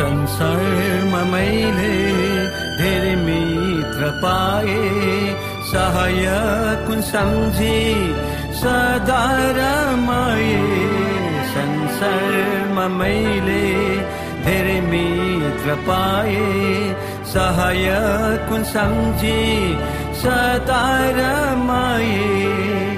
संसारमा मैले धेरै मित्र पाए। सहायक कुन सम्झी सदा रमाए संसारमा मैले धेरै मित्र पाए। सहायक कुन सम्झी सदा रमाए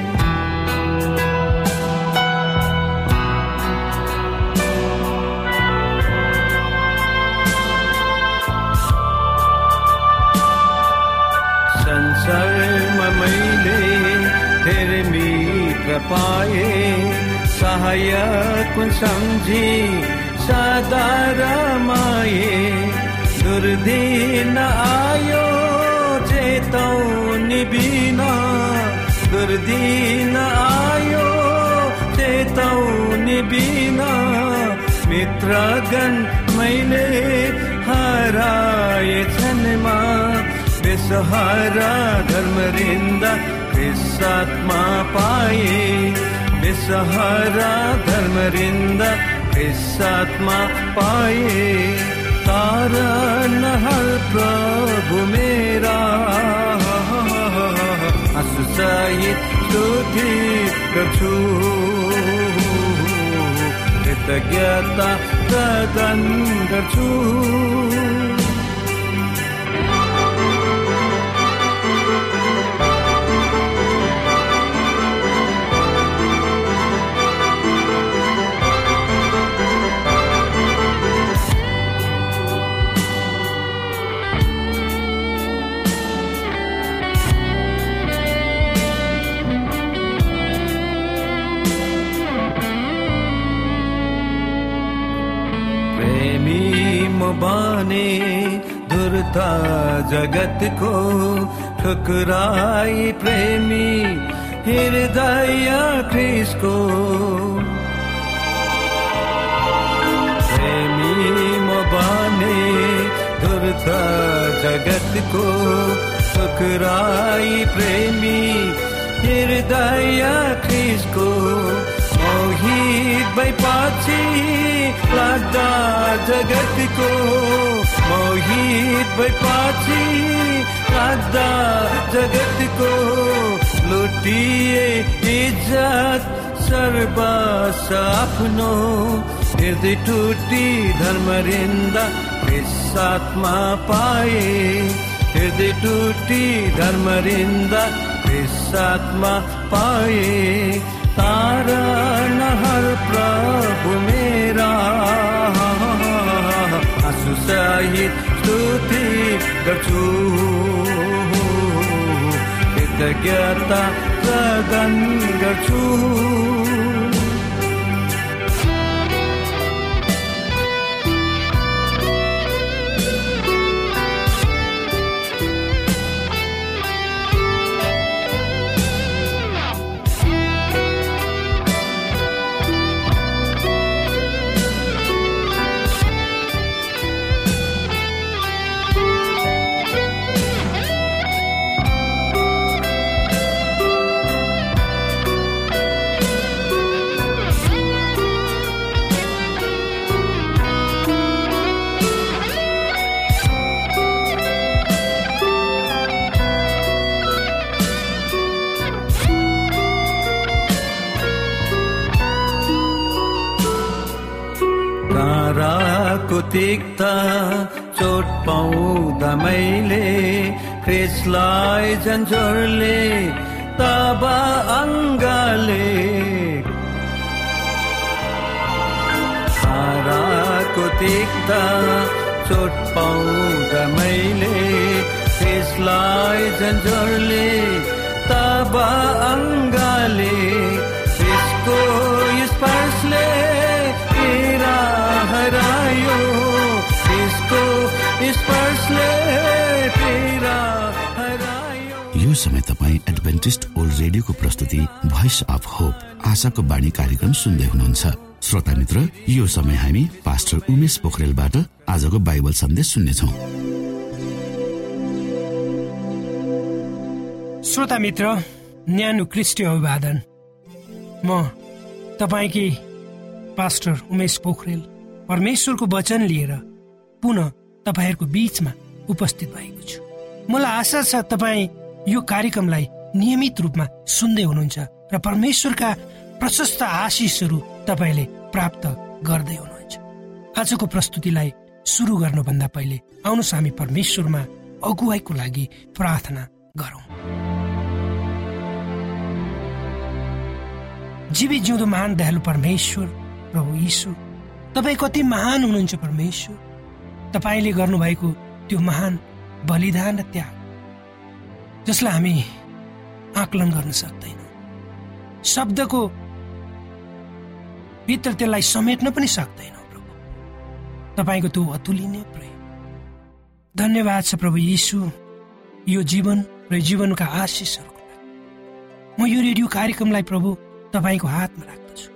पाए। सहायक सम्झी सदा रमाए दुर्दिन आयो चेतौनी बिना। दुर्दिन आयो चेतौनी बिना। मित्रगण मैले हराए छन् बेसहारा धर्मरिन्द त्मा पायेसहरा धर्मरिन्दर कछु कृतज्ञता कृतज्ञा प्रदन्त बने धुर्ता जगतको ठुकराई प्रेमी हृदय ख्रिसको प्रेमी म बने धुर्थ जगतको ठुकराई प्रेमी हृदय ख्रिसको मोहित भई पछि लाग्दा जगतको पछि लाग्दा जगतको लुटिए इज्जत सर्वस आफ्नो। हृदय टुटी धर्मरिन्दा साथमा पाए। हृदय टुटी धर्मरिन्दा साथमा पाए। तारा नहर प्रभु मेरा। आँसु सहित tu ti ga chu ke ta ga ta ga gan ga झन्झोरले तब अङ्गले। ताराको तिक्ता चोट पाउँदा मैले क्रिसलाई झन्झोरले तब अङ्गले यो समय तपाईँ एडभेन्टिस्ट ओल्ड रेडियोको प्रस्तुति भोइस अफ होप आशाको बाणी कार्यक्रम सुन्दै हुनुहुन्छ। श्रोता मित्र यो समय हामी पास्टर उमेश पोखरेलबाट आजको बाइबल सन्देश सुन्नेछौ। श्रोता मित्र न्यानो क्रिस्टी अभिवादन। म तपाईँकी पास्टर उमेश पोखरेल परमेश्वरको वचन लिएर पुनः तपाईँहरूको बीचमा उपस्थित भएको छु। मलाई आशा छ तपाईँ यो कार्यक्रमलाई नियमित रूपमा सुन्दै हुनुहुन्छ र परमेश्वरका प्रशस्त आशिषहरू तपाईँले प्राप्त गर्दै हुनुहुन्छ। आजको प्रस्तुतिलाई सुरु गर्नुभन्दा पहिले आउनुहोस् हामी परमेश्वरमा अगुवाईको लागि प्रार्थना गरौँ। जीवी जिउँदो महान दयालु परमेश्वर प्रभु यीशु तपाईँ कति महान हुनुहुन्छ परमेश्वर? तपाईँले गर्नुभएको त्यो महान बलिदान र त्याग जसलाई हामी आकलन गर्न सक्दैनौँ। शब्दको भित्र त्यसलाई समेट्न पनि सक्दैनौँ प्रभु। तपाईँको त्यो अतुलनीय प्रेम धन्यवाद छ प्रभु यीशु यो जीवन र जीवनका आशिषहरूको लागि। म यो रेडियो कार्यक्रमलाई प्रभु तपाईँको हातमा राख्दछु।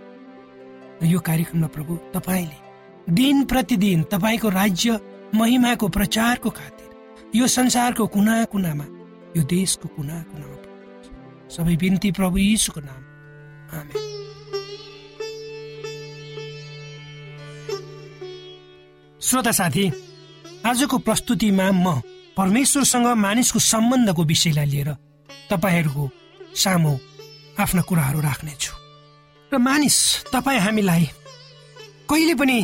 र यो कार्यक्रममा प्रभु तपाईँले दिन प्रतिदिन तपाईँको राज्य महिमाको प्रचारको खातिर यो संसारको कुना कुनामा यो देशको कुना कुनामा। सबै बिन्ती प्रभु यीशुको नाम। आमेन। श्रोता साथी आजको प्रस्तुतिमा म परमेश्वरसँग मानिसको सम्बन्धको विषयलाई लिएर तपाईँहरूको सामु आफ्ना कुराहरू राख्नेछु। र मानिस तपाईँ हामीलाई कहिले पनि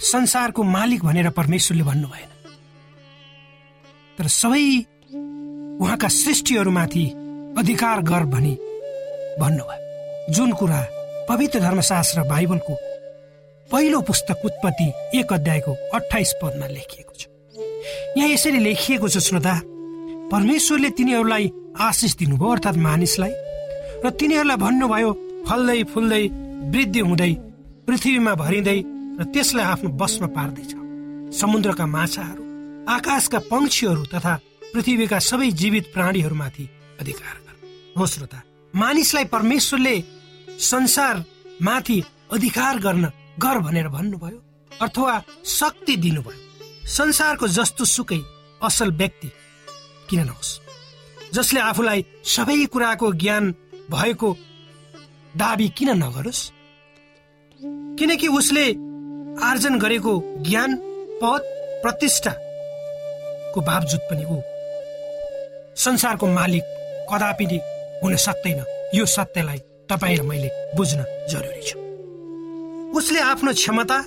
संसारको मालिक भनेर परमेश्वरले भन्नु भएन तर सबै उहाँका सृष्टिहरूमाथि अधिकार गर भनी भन्नुभयो। जुन कुरा पवित्र धर्मशास्त्र बाइबलको पहिलो पुस्तक उत्पत्ति एक अध्यायको अठाइस पदमा लेखिएको छ। यहाँ यसरी लेखिएको छ श्रोता परमेश्वरले तिनीहरूलाई आशिष दिनुभयो अर्थात् मानिसलाई र तिनीहरूलाई भन्नुभयो फल्दै फुल्दै वृद्धि हुँदै पृथ्वीमा भरिँदै र त्यसलाई आफ्नो बसमा पार्दैछ। समुद्रका माछाहरू आकाशका पंक्षीहरू तथा पृथ्वीका सबै जीवित प्राणीहरूमाथि अधिकार हो श्रोता मानिसलाई परमेश्वरले संसारमाथि अधिकार गर्न गर भनेर भन्नुभयो अथवा शक्ति दिनुभयो? संसारको जस्तो सुकै असल व्यक्ति किन नहोस्? जसले आफूलाई सबै कुराको ज्ञान भएको दावी किन नगरोस्? किनकि उसले आर्जन गरेको ज्ञान पद प्रतिष्ठाको बावजुद पनि ऊ संसारको मालिक कदापि हुन सक्दैन। यो सत्यलाई तपाईँ र मैले बुझ्न जरुरी छ। उसले आफ्नो क्षमता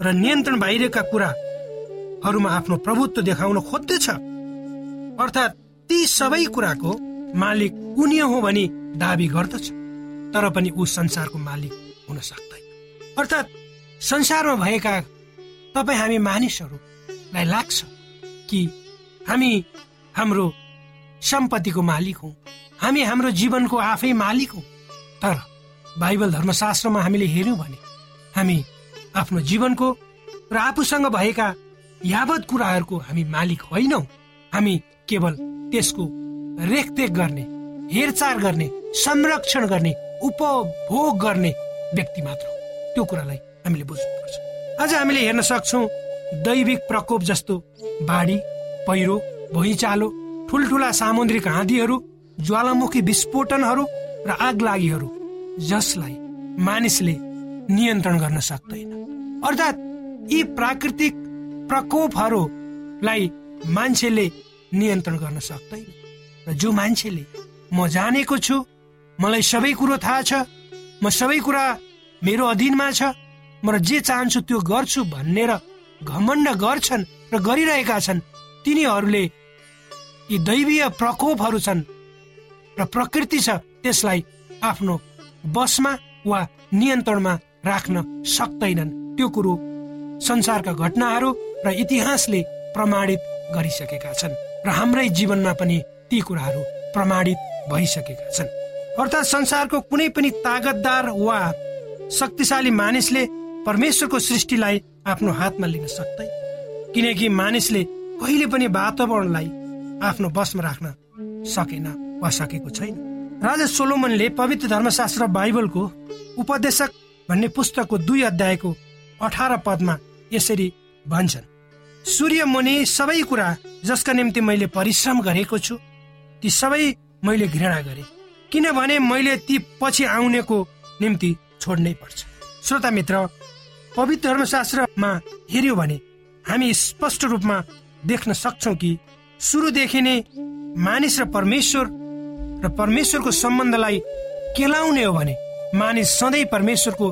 र नियन्त्रण बाहिरका कुराहरूमा आफ्नो प्रभुत्व देखाउन खोज्दछ। अर्थात् ती सबै कुराको मालिक उनी हो भनी दावी गर्दछ तर पनि ऊ संसारको मालिक हुन सक्दैन। अर्थात् संसारमा भएका तपाईँ हामी मानिसहरूलाई लाग्छ कि हामी हाम्रो सम्पत्तिको मालिक हौ। हामी हाम्रो जीवनको आफै मालिक हौ। तर बाइबल धर्मशास्त्रमा हामीले हेऱ्यौँ भने हामी आफ्नो जीवनको र आफूसँग भएका यावत कुराहरूको हामी मालिक होइनौ। हामी केवल त्यसको रेखदेख गर्ने हेरचाह गर्ने संरक्षण गर्ने उपभोग गर्ने व्यक्ति मात्र हो। त्यो कुरालाई हामीले बुझ्नुपर्छ। आज हामीले हेर्न सक्छौँ दैविक प्रकोप जस्तो बाढी पहिरो भुइँचालो ठुल्ठुला सामुद्रिक हादीहरू ज्वालामुखी विस्फोटनहरू र आगलागीहरू जसलाई मानिसले नियन्त्रण गर्न सक्दैन। अर्थात् यी प्राकृतिक प्रकोपहरूलाई मान्छेले नियन्त्रण गर्न सक्दैन। र जो मान्छेले म जानेको छु मलाई सबै कुरो थाहा छ म सबै कुरा मेरो अधीनमा छ म जे चाहन्छु त्यो गर्छु भनेर घमण्ड गर्छन् र गरिरहेका छन् तिनीहरूले यी दैवीय प्रकोपहरू छन् र प्रकृति छ त्यसलाई आफ्नो बसमा वा नियन्त्रणमा राख्न सक्दैनन्। त्यो कुरो संसारका घटनाहरू र इतिहासले प्रमाणित गरिसकेका छन् र हाम्रै जीवनमा पनि ती कुराहरू प्रमाणित भइसकेका छन्। अर्थात् संसारको कुनै पनि तागतदार वा शक्तिशाली मानिसले परमेश्वरको सृष्टिलाई आफ्नो हातमा लिन सक्दैन। किनकि मानिसले कहिले पनि वातावरणलाई आफ्नो बसमा राख्न सकेन वा सकेको छैन। राजा सोलोमनले पवित्र धर्मशास्त्र बाइबलको उपदेशक भन्ने पुस्तकको दुई अध्यायको अठार पदमा यसरी भन्छन् सूर्य मुनि सबै कुरा जसका निम्ति मैले परिश्रम गरेको छु ती सबै मैले घृणा गरे किनभने मैले ती पछि आउनेको निम्ति छोड्नै पर्छ। श्रोता मित्र पवित्र धर्मशास्त्रमा हेऱ्यो भने हामी स्पष्ट रूपमा देख्न सक्छौ कि सुरुदेखि नै मानिस र परमेश्वर र परमेश्वरको सम्बन्धलाई केलाउने हो भने मानिस सधैँ परमेश्वरको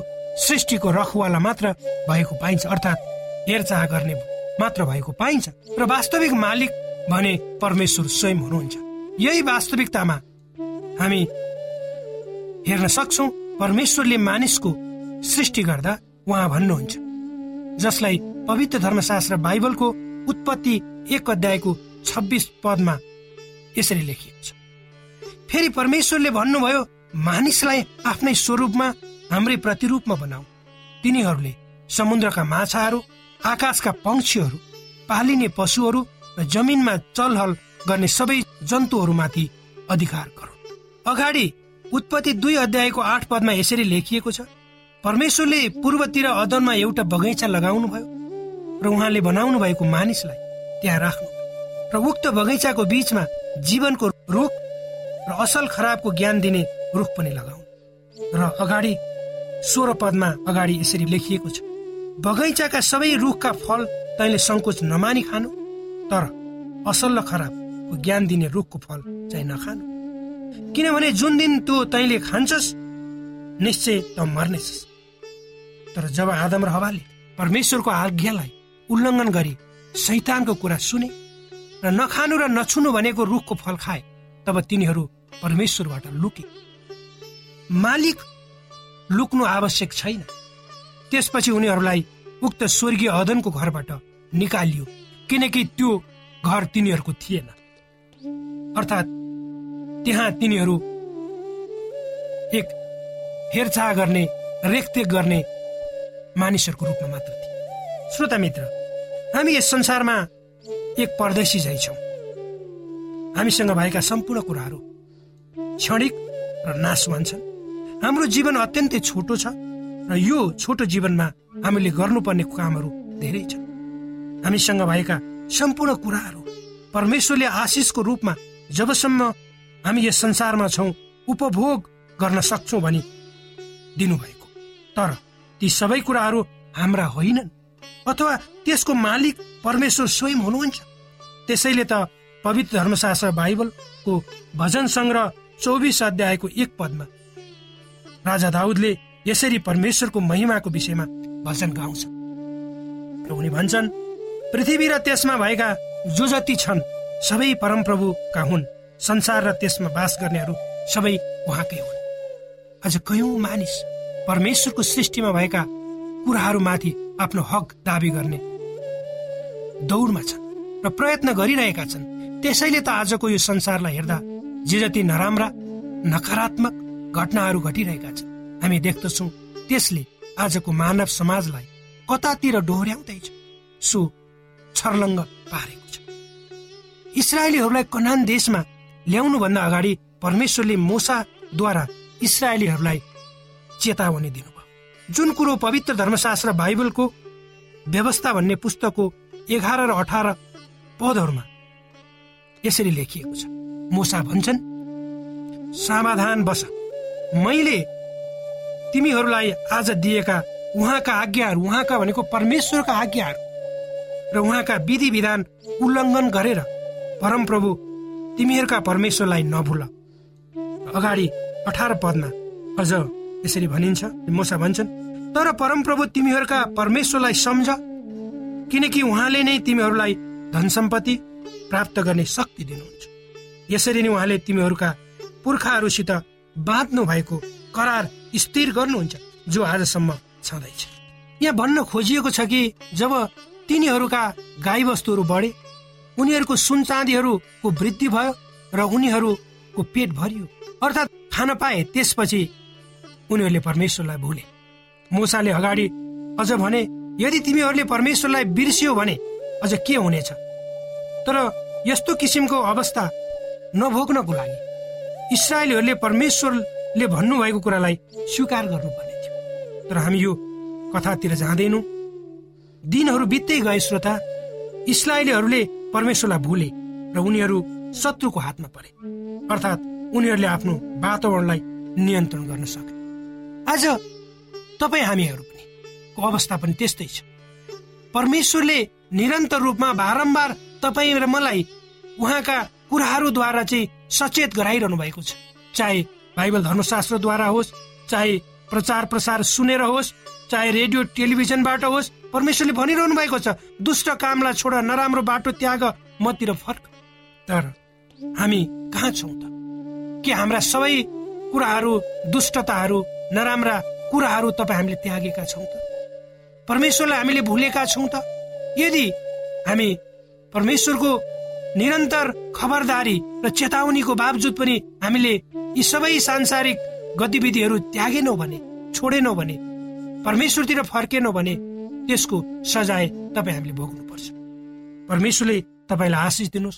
सृष्टिको रखवाला मात्र भएको पाइन्छ अर्थात् हेरचाह गर्ने मात्र भएको पाइन्छ र वास्तविक मालिक भने परमेश्वर स्वयं हुनुहुन्छ। यही वास्तविकतामा हामी हेर्न सक्छौ परमेश्वरले मानिसको सृष्टि गर्दा उहाँ भन्नुहुन्छ। जसलाई पवित्र धर्मशास्त्र बाइबलको उत्पत्ति एक अध्यायको छब्बिस पदमा यसरी लेखिएको छ। फेरि परमेश्वरले भन्नुभयो मानिसलाई आफ्नै स्वरूपमा हाम्रै प्रतिरूपमा बनाऊ। तिनीहरूले समुद्रका माछाहरू आकाशका पंक्षीहरू पालिने पशुहरू र जमिनमा चलहल गर्ने सबै जन्तुहरूमाथि अधिकार गरौँ अगाडि उत्पत्ति दुई अध्यायको आठ पदमा यसरी लेखिएको छ परमेश्वरले पूर्वतिर अदनमा एउटा बगैँचा लगाउनु भयो र उहाँले बनाउनु भएको मानिसलाई त्यहाँ राख्नु। र उक्त बगैँचाको बीचमा जीवनको रुख र असल खराबको ज्ञान दिने रुख पनि लगाउनु र अगाडि सोह्र पदमा अगाडि यसरी लेखिएको छ बगैँचाका सबै रुखका फल तैँले सङ्कोच नमानी खानु तर असल र खराबको ज्ञान दिने रुखको फल चाहिँ नखानु। किनभने जुन दिन त्यो तैँले खान्छस् निश्चय त मर्नेछस्। तर जब आदम र हवाले परमेश्वरको आज्ञालाई उल्लङ्घन गरी सैतानको कुरा सुने र नखानु र नछुनु भनेको रुखको फल खाए तब तिनीहरू परमेश्वरबाट लुके। मालिक लुक्नु आवश्यक छैन। त्यसपछि उनीहरूलाई उक्त स्वर्गीय अदनको घरबाट निकालियो किनकि त्यो घर तिनीहरूको थिएन। अर्थात् त्यहाँ तिनीहरू एक हेरचाह गर्ने रेखदेख गर्ने मानिसहरूको रूपमा मात्र थिए। श्रोता मित्र हामी यस संसारमा एक परदेशी झै छौँ हामीसँग भएका सम्पूर्ण कुराहरू क्षणिक र नाशवान छन्। हाम्रो जीवन अत्यन्तै छोटो छ र यो छोटो जीवनमा हामीले गर्नुपर्ने कामहरू धेरै छन्। हामीसँग भएका सम्पूर्ण कुराहरू परमेश्वरले आशिषको रूपमा जबसम्म हामी यस संसारमा छौँ उपभोग गर्न सक्छौँ भनी दिनुभएको। तर ती सबै कुराहरू हाम्रा होइनन्। अथवा त्यसको मालिक परमेश्वर स्वयं हुनुहुन्छ? त्यसैले त पवित्र धर्मशास्त्र बाइबलको भजन सङ्ग्रह चौबिस अध्यायको एक पदमा राजा दाउदले यसरी परमेश्वरको महिमाको विषयमा भजन गाउँछ। र उनी भन्छन् पृथ्वी र त्यसमा भएका जो जति छन् सबै परमप्रभुका हुन्। संसार र त्यसमा बास गर्नेहरू सबै उहाँकै हुन्। अझ कयौँ मानिस परमेश्वरको सृष्टिमा भएका कुराहरूमाथि आफ्नो हक दावी गर्ने। दौडमा छन् र प्रयत्न गरिरहेका छन्। त्यसैले त आजको यो संसारलाई हेर्दा जे जति नराम्रा नकारात्मक घटनाहरू घटिरहेका छन्। हामी देख्दछौँ त्यसले आजको मानव समाजलाई कतातिर डोहोऱ्याउँदैछ सो छर्लङ्ग पारेको छ। इसरायलीहरूलाई कनान देशमा ल्याउनुभन्दा अगाडि परमेश्वरले मोसाद्वारा इसरायलीहरूलाई चेतावनी दिनुभयो। जुन कुरो पवित्र धर्मशास्त्र बाइबलको व्यवस्था भन्ने पुस्तकको एघार र अठार पदहरूमा यसरी लेखिएको छ। मोसा भन्छन् समाधान बस। मैले तिमीहरूलाई आज दिएका उहाँका आज्ञाहरू उहाँका भनेको परमेश्वरका आज्ञाहरू र उहाँका विधि विधान उल्लङ्घन गरेर परमप्रभु तिमीहरूका परमेश्वरलाई नभुल। अगाडि अठार पदमा अझ यसरी भनिन्छ मोसा भन्छन् तर परमप्रभु तिमीहरूका परमेश्वरलाई सम्झ किनकि उहाँले नै तिमीहरूलाई धन सम्पत्ति प्राप्त गर्ने शक्ति दिनुहुन्छ। यसरी नै उहाँले तिमीहरूका पुर्खाहरूसित बाँध्नु भएको करार स्थिर गर्नुहुन्छ जो आजसम्म छँदैछ। यहाँ भन्न खोजिएको छ कि जब तिनीहरूका गाईबस्तुहरू बढे उनीहरूको सुन चाँदीहरूको वृद्धि भयो र उनीहरूको पेट भरियो अर्थात् खान पाए त्यसपछि उनीहरूले परमेश्वरलाई भुले। मुसाले अगाडि अझ भने यदि तिमीहरूले परमेश्वरलाई बिर्सियो भने अझ के हुनेछ? तर यस्तो किसिमको अवस्था नभोग्नको लागि इसरायलीहरूले परमेश्वरले भन्नुभएको कुरालाई स्वीकार गर्नुपर्ने थियो। तर हामी यो कथातिर जाँदैनौँ। दिनहरू बित्दै गए श्रोता इसरायलीहरूले परमेश्वरलाई भुले र उनीहरू शत्रुको हातमा परे। अर्थात् उनीहरूले आफ्नो वातावरणलाई नियन्त्रण गर्न सके। आज तपाईँ हामीहरू पनि को अवस्था पनि त्यस्तै छ। परमेश्वरले निरन्तर रूपमा बारम्बार तपाईँ र मलाई उहाँका कुराहरूद्वारा चाहिँ सचेत गराइरहनु भएको छ। चाहे बाइबल धर्मशास्त्रद्वारा होस् चाहे प्रचार प्रसार सुनेर होस् चाहे रेडियो टेलिभिजनबाट होस् परमेश्वरले भनिरहनु भएको छ दुष्ट कामलाई छोड नराम्रो बाटो त्याग मतिर फर्क। तर हामी कहाँ छौँ त? के हाम्रा सबै कुराहरू दुष्टताहरू नराम्रा कुराहरू तपाईँ हामीले त्यागेका छौँ त। परमेश्वरलाई हामीले भुलेका छौँ त। यदि हामी परमेश्वरको निरन्तर खबरदारी र चेतावनीको बावजुद पनि हामीले यी सबै सांसारिक गतिविधिहरू त्यागेनौँ भने छोडेनौँ भने परमेश्वरतिर फर्केनौँ भने त्यसको सजाय तपाईँ हामीले भोग्नुपर्छ। परमेश्वरले तपाईँलाई आशिष दिनुहोस्।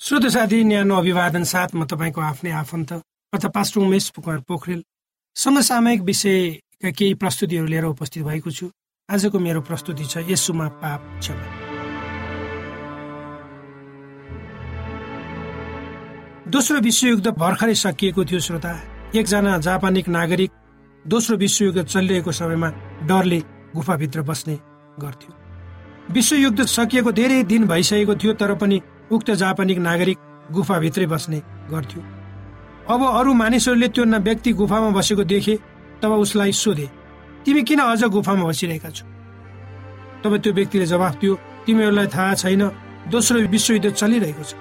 श्रोत साथी न्यानो अभिवादन साथ म आफ्नै आफन्त अर्थात् पास्टर उमेश पुकार पोखरेल। समसामयिक विषय केही प्रस्तुतिहरू लिएर उपस्थित भएको छु। आजको मेरो प्रस्तुति छ यसुमा पाप क्षमा। दोस्रो विश्वयुद्ध भर्खरै सकिएको थियो श्रोता। एकजना जापानिक नागरिक दोस्रो विश्वयुद्ध चलिरहेको समयमा डरले गुफाभित्र बस्ने गर्थ्यो। विश्वयुद्ध सकिएको धेरै दिन भइसकेको थियो तर पनि उक्त जापानिक नागरिक गुफाभित्रै बस्ने गर्थ्यो। अब अरू मानिसहरूले त्यो व्यक्ति गुफामा बसेको देखे तब उसलाई सोधे तिमी किन अझ गुफामा बसिरहेका छौ? तब त्यो व्यक्तिले जवाफ दियो तिमीहरूलाई थाहा छैन दोस्रो विश्वयुद्ध चलिरहेको छ।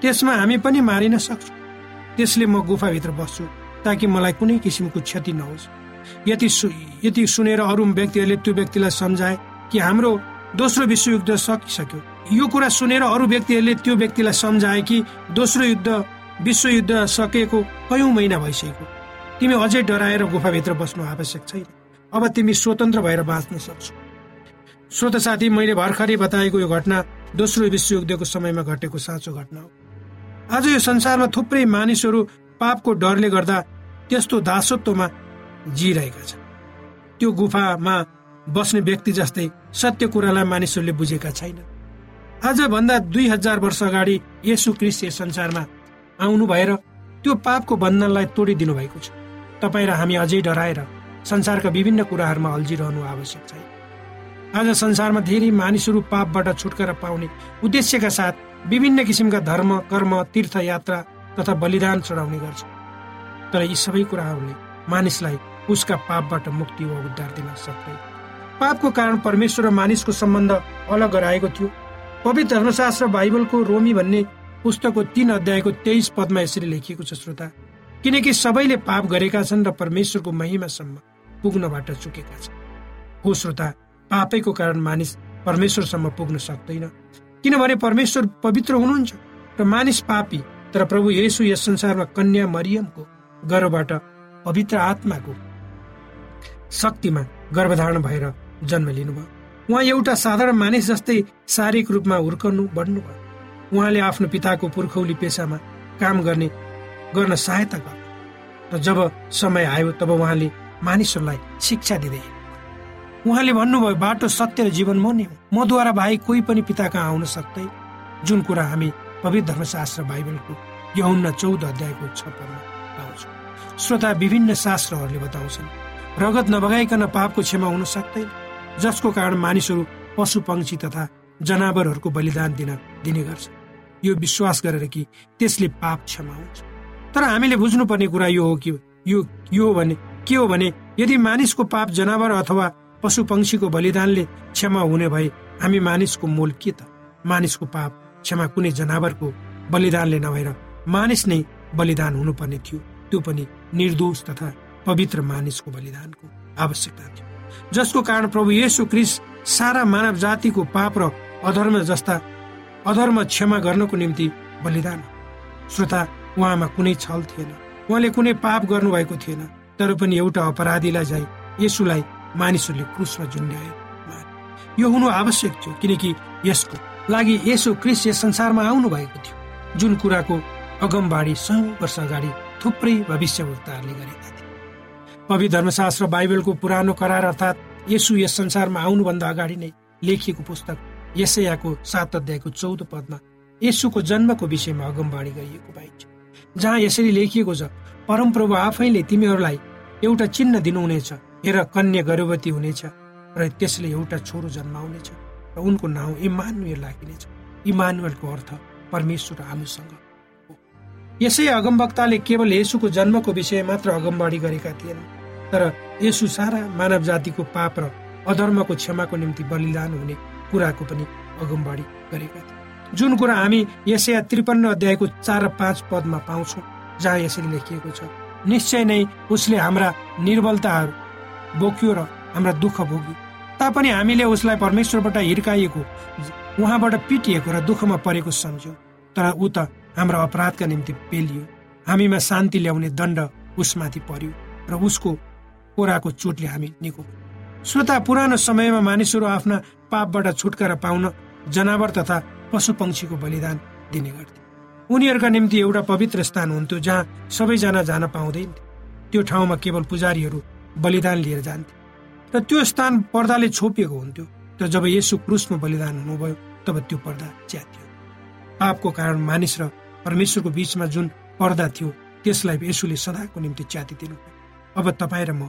त्यसमा हामी पनि मारिन सक्छौँ। त्यसले म गुफाभित्र बस्छु ताकि मलाई कुनै किसिमको क्षति नहोस् यति यति सुनेर अरू व्यक्तिहरूले त्यो व्यक्तिलाई सम्झाए। कि हाम्रो दोस्रो विश्वयुद्ध सकिसक्यो। यो कुरा सुनेर अरू व्यक्तिहरूले त्यो व्यक्तिलाई सम्झाए कि दोस्रो युद्ध विश्वयुद्ध सकेको कयौँ महिना भइसकेको तिमी अझै डराएर गुफाभित्र बस्नु आवश्यक छैन। अब तिमी स्वतन्त्र भएर बाँच्न सक्छौ। श्रोत साथी मैले भर्खरै बताएको यो घटना दोस्रो विश्वयुद्धको समयमा घटेको साँचो घटना हो। आज यो संसारमा थुप्रै मानिसहरू पापको डरले गर्दा त्यस्तो दासत्वमा जिरहेका छन्। त्यो गुफामा बस्ने व्यक्ति जस्तै सत्य कुरालाई मानिसहरूले बुझेका छैन आज भन्दा दुई हजार वर्ष अगाडि यसु क्रिस्ट संसारमा आउनु भएर त्यो पापको बन्धनलाई तोडिदिनु भएको छ। तपाईँ र हामी अझै डराएर संसारका विभिन्न कुराहरूमा अल्झिरहनु आवश्यक छैन। आज संसारमा धेरै मानिसहरू पापबाट छुटकारा पाउने उद्देश्यका साथ विभिन्न किसिमका धर्म कर्म तीर्थयात्रा तथा बलिदान चढाउने गर्छ। तर यी सबै कुराहरूले मानिसलाई उसका पापबाट मुक्ति वा उद्धार दिन सक्दैन। पापको कारण परमेश्वर र मानिसको सम्बन्ध अलग गराएको थियो। पवित्र धर्मशास्त्र बाइबलको रोमी भन्ने पुस्तकको तीन अध्यायको तेइस पदमा यसरी लेखिएको छ श्रोता। किनकि सबैले पाप गरेका छन् र परमेश्वरको महिमासम्म पुग्नबाट चुकेका छन्। हो श्रोता पापैको कारण मानिस परमेश्वरसम्म पुग्न सक्दैन। किनभने परमेश्वर पवित्र हुनुहुन्छ र मानिस पापी तर प्रभु येसु यस संसारमा कन्या मरियमको गर्भबाट पवित्र आत्माको शक्तिमा गर्भधारण भएर जन्म लिनुभयो। उहाँ एउटा साधारण मानिस जस्तै शारीरिक रूपमा हुर्कनु बढ्नुभयो उहाँले आफ्नो पिताको पुर्खौली पेसामा काम गर्ने गर्न सहायता गर्नु र जब समय आयो तब उहाँले मानिसहरूलाई शिक्षा दिँदै उहाँले भन्नुभयो बाटो सत्य र जीवन म नै मद्वारा भाइ कोही पनि पिता कहाँ आउन सक्दै जुन कुरा हामी पवित्र धर्मशास्त्र बाइबलको यौन चौध अध्यायको छ पदमा पाउँछौँ। श्रोता विभिन्न शास्त्रहरूले बताउँछन् रगत नबगाइकन पापको क्षमा हुन सक्दैन जसको कारण मानिसहरू पशु पक्षी तथा जनावरहरूको बलिदान दिन दिने गर्छ। यो विश्वास गरेर कि त्यसले पाप क्षमा हुन्छ। तर हामीले बुझ्नुपर्ने कुरा यो हो कि यो यो भने के हो भने यदि मानिसको पाप जनावर अथवा पशु पक्षीको बलिदानले क्षमा हुने भए हामी मानिसको मोल के त? मानिसको पाप क्षमा कुनै जनावरको बलिदानले नभएर मानिस नै बलिदान हुनुपर्ने थियो। त्यो पनि निर्दोष तथा पवित्र मानिसको बलिदानको आवश्यकता थियो। जसको कारण प्रभु येसु क्रिस सारा मानव जातिको पाप र अधर्म जस्ता अधर्म क्षमा गर्नको निम्ति बलिदान श्रोता उहाँमा कुनै छल थिएन। उहाँले कुनै पाप गर्नुभएको थिएन। तर पनि एउटा अपराधीलाई जाइ यसुलाई मानिसहरूले क्रुसमा झुन्ड्याए। यो हुनु आवश्यक थियो किनकि यसको लागि यसो क्रिस यस संसारमा आउनु भएको थियो। जुन कुराको अगमबाडी सय वर्ष अगाडि थुप्रै भविष्यवक्ताहरूले गरेका थिए। पवित्र धर्मशास्त्र बाइबलको पुरानो करार अर्थात् यसु यस संसारमा आउनुभन्दा अगाडि नै लेखिएको पुस्तक यसैयाको सात अध्यायको चौध पदमा यसुको जन्मको विषयमा अगमबाणी गरिएको पाइन्छ। जहाँ यसरी लेखिएको छ परमप्रभु आफैले तिमीहरूलाई एउटा चिन्ह दिनुहुनेछ हेर कन्या गर्भवती हुनेछ र त्यसले एउटा छोरो जन्माउनेछ र उनको नाउँ इमानुएल राखिनेछ। इमानुएलको अर्थ परमेश्वर आलुसँग हो। यसै अगमवक्ताले केवल यसुको जन्मको विषय मात्र अगमबाडी गरेका थिएन तर यसु सारा मानव जातिको पाप र अधर्मको क्षमाको निम्ति बलिदान हुने कुराको पनि अगमबाडी गरेका थिए। जुन कुरा हामी यसै त्रिपन्न अध्यायको चार र पाँच पदमा पाउँछौँ जहाँ यसरी लेखिएको छ निश्चय नै उसले हाम्रा निर्बलताहरू बोक्यो र हाम्रा दुःख भोग्यो। तापनि हामीले उसलाई परमेश्वरबाट हिर्काइएको उहाँबाट पिटिएको र दुःखमा परेको सम्झ्यौँ। तर ऊ त हाम्रा अपराधका निम्ति पेलियो। हामीमा शान्ति ल्याउने दण्ड उसमाथि पर्यो र उसको कोराको चोटले हामी निको। श्रोता पुरानो समयमा मानिसहरू आफ्ना पापबाट छुटकारा पाउन जनावर तथा पशु पक्षीको बलिदान दिने गर्थे। उनीहरूका निम्ति एउटा पवित्र स्थान हुन्थ्यो जहाँ सबैजना जान पाउँदैन त्यो ठाउँमा केवल पुजारीहरू बलिदान लिएर जान्थे। र त्यो स्थान पर्दाले छोपिएको हुन्थ्यो। र जब यसु क्रुसमा बलिदान हुनुभयो तब त्यो पर्दा च्यातियो। पापको कारण मानिस र परमेश्वरको बिचमा जुन पर्दा थियो त्यसलाई यसुले सदाको निम्ति च्यातिदिनु अब तपाईँ र म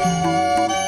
यो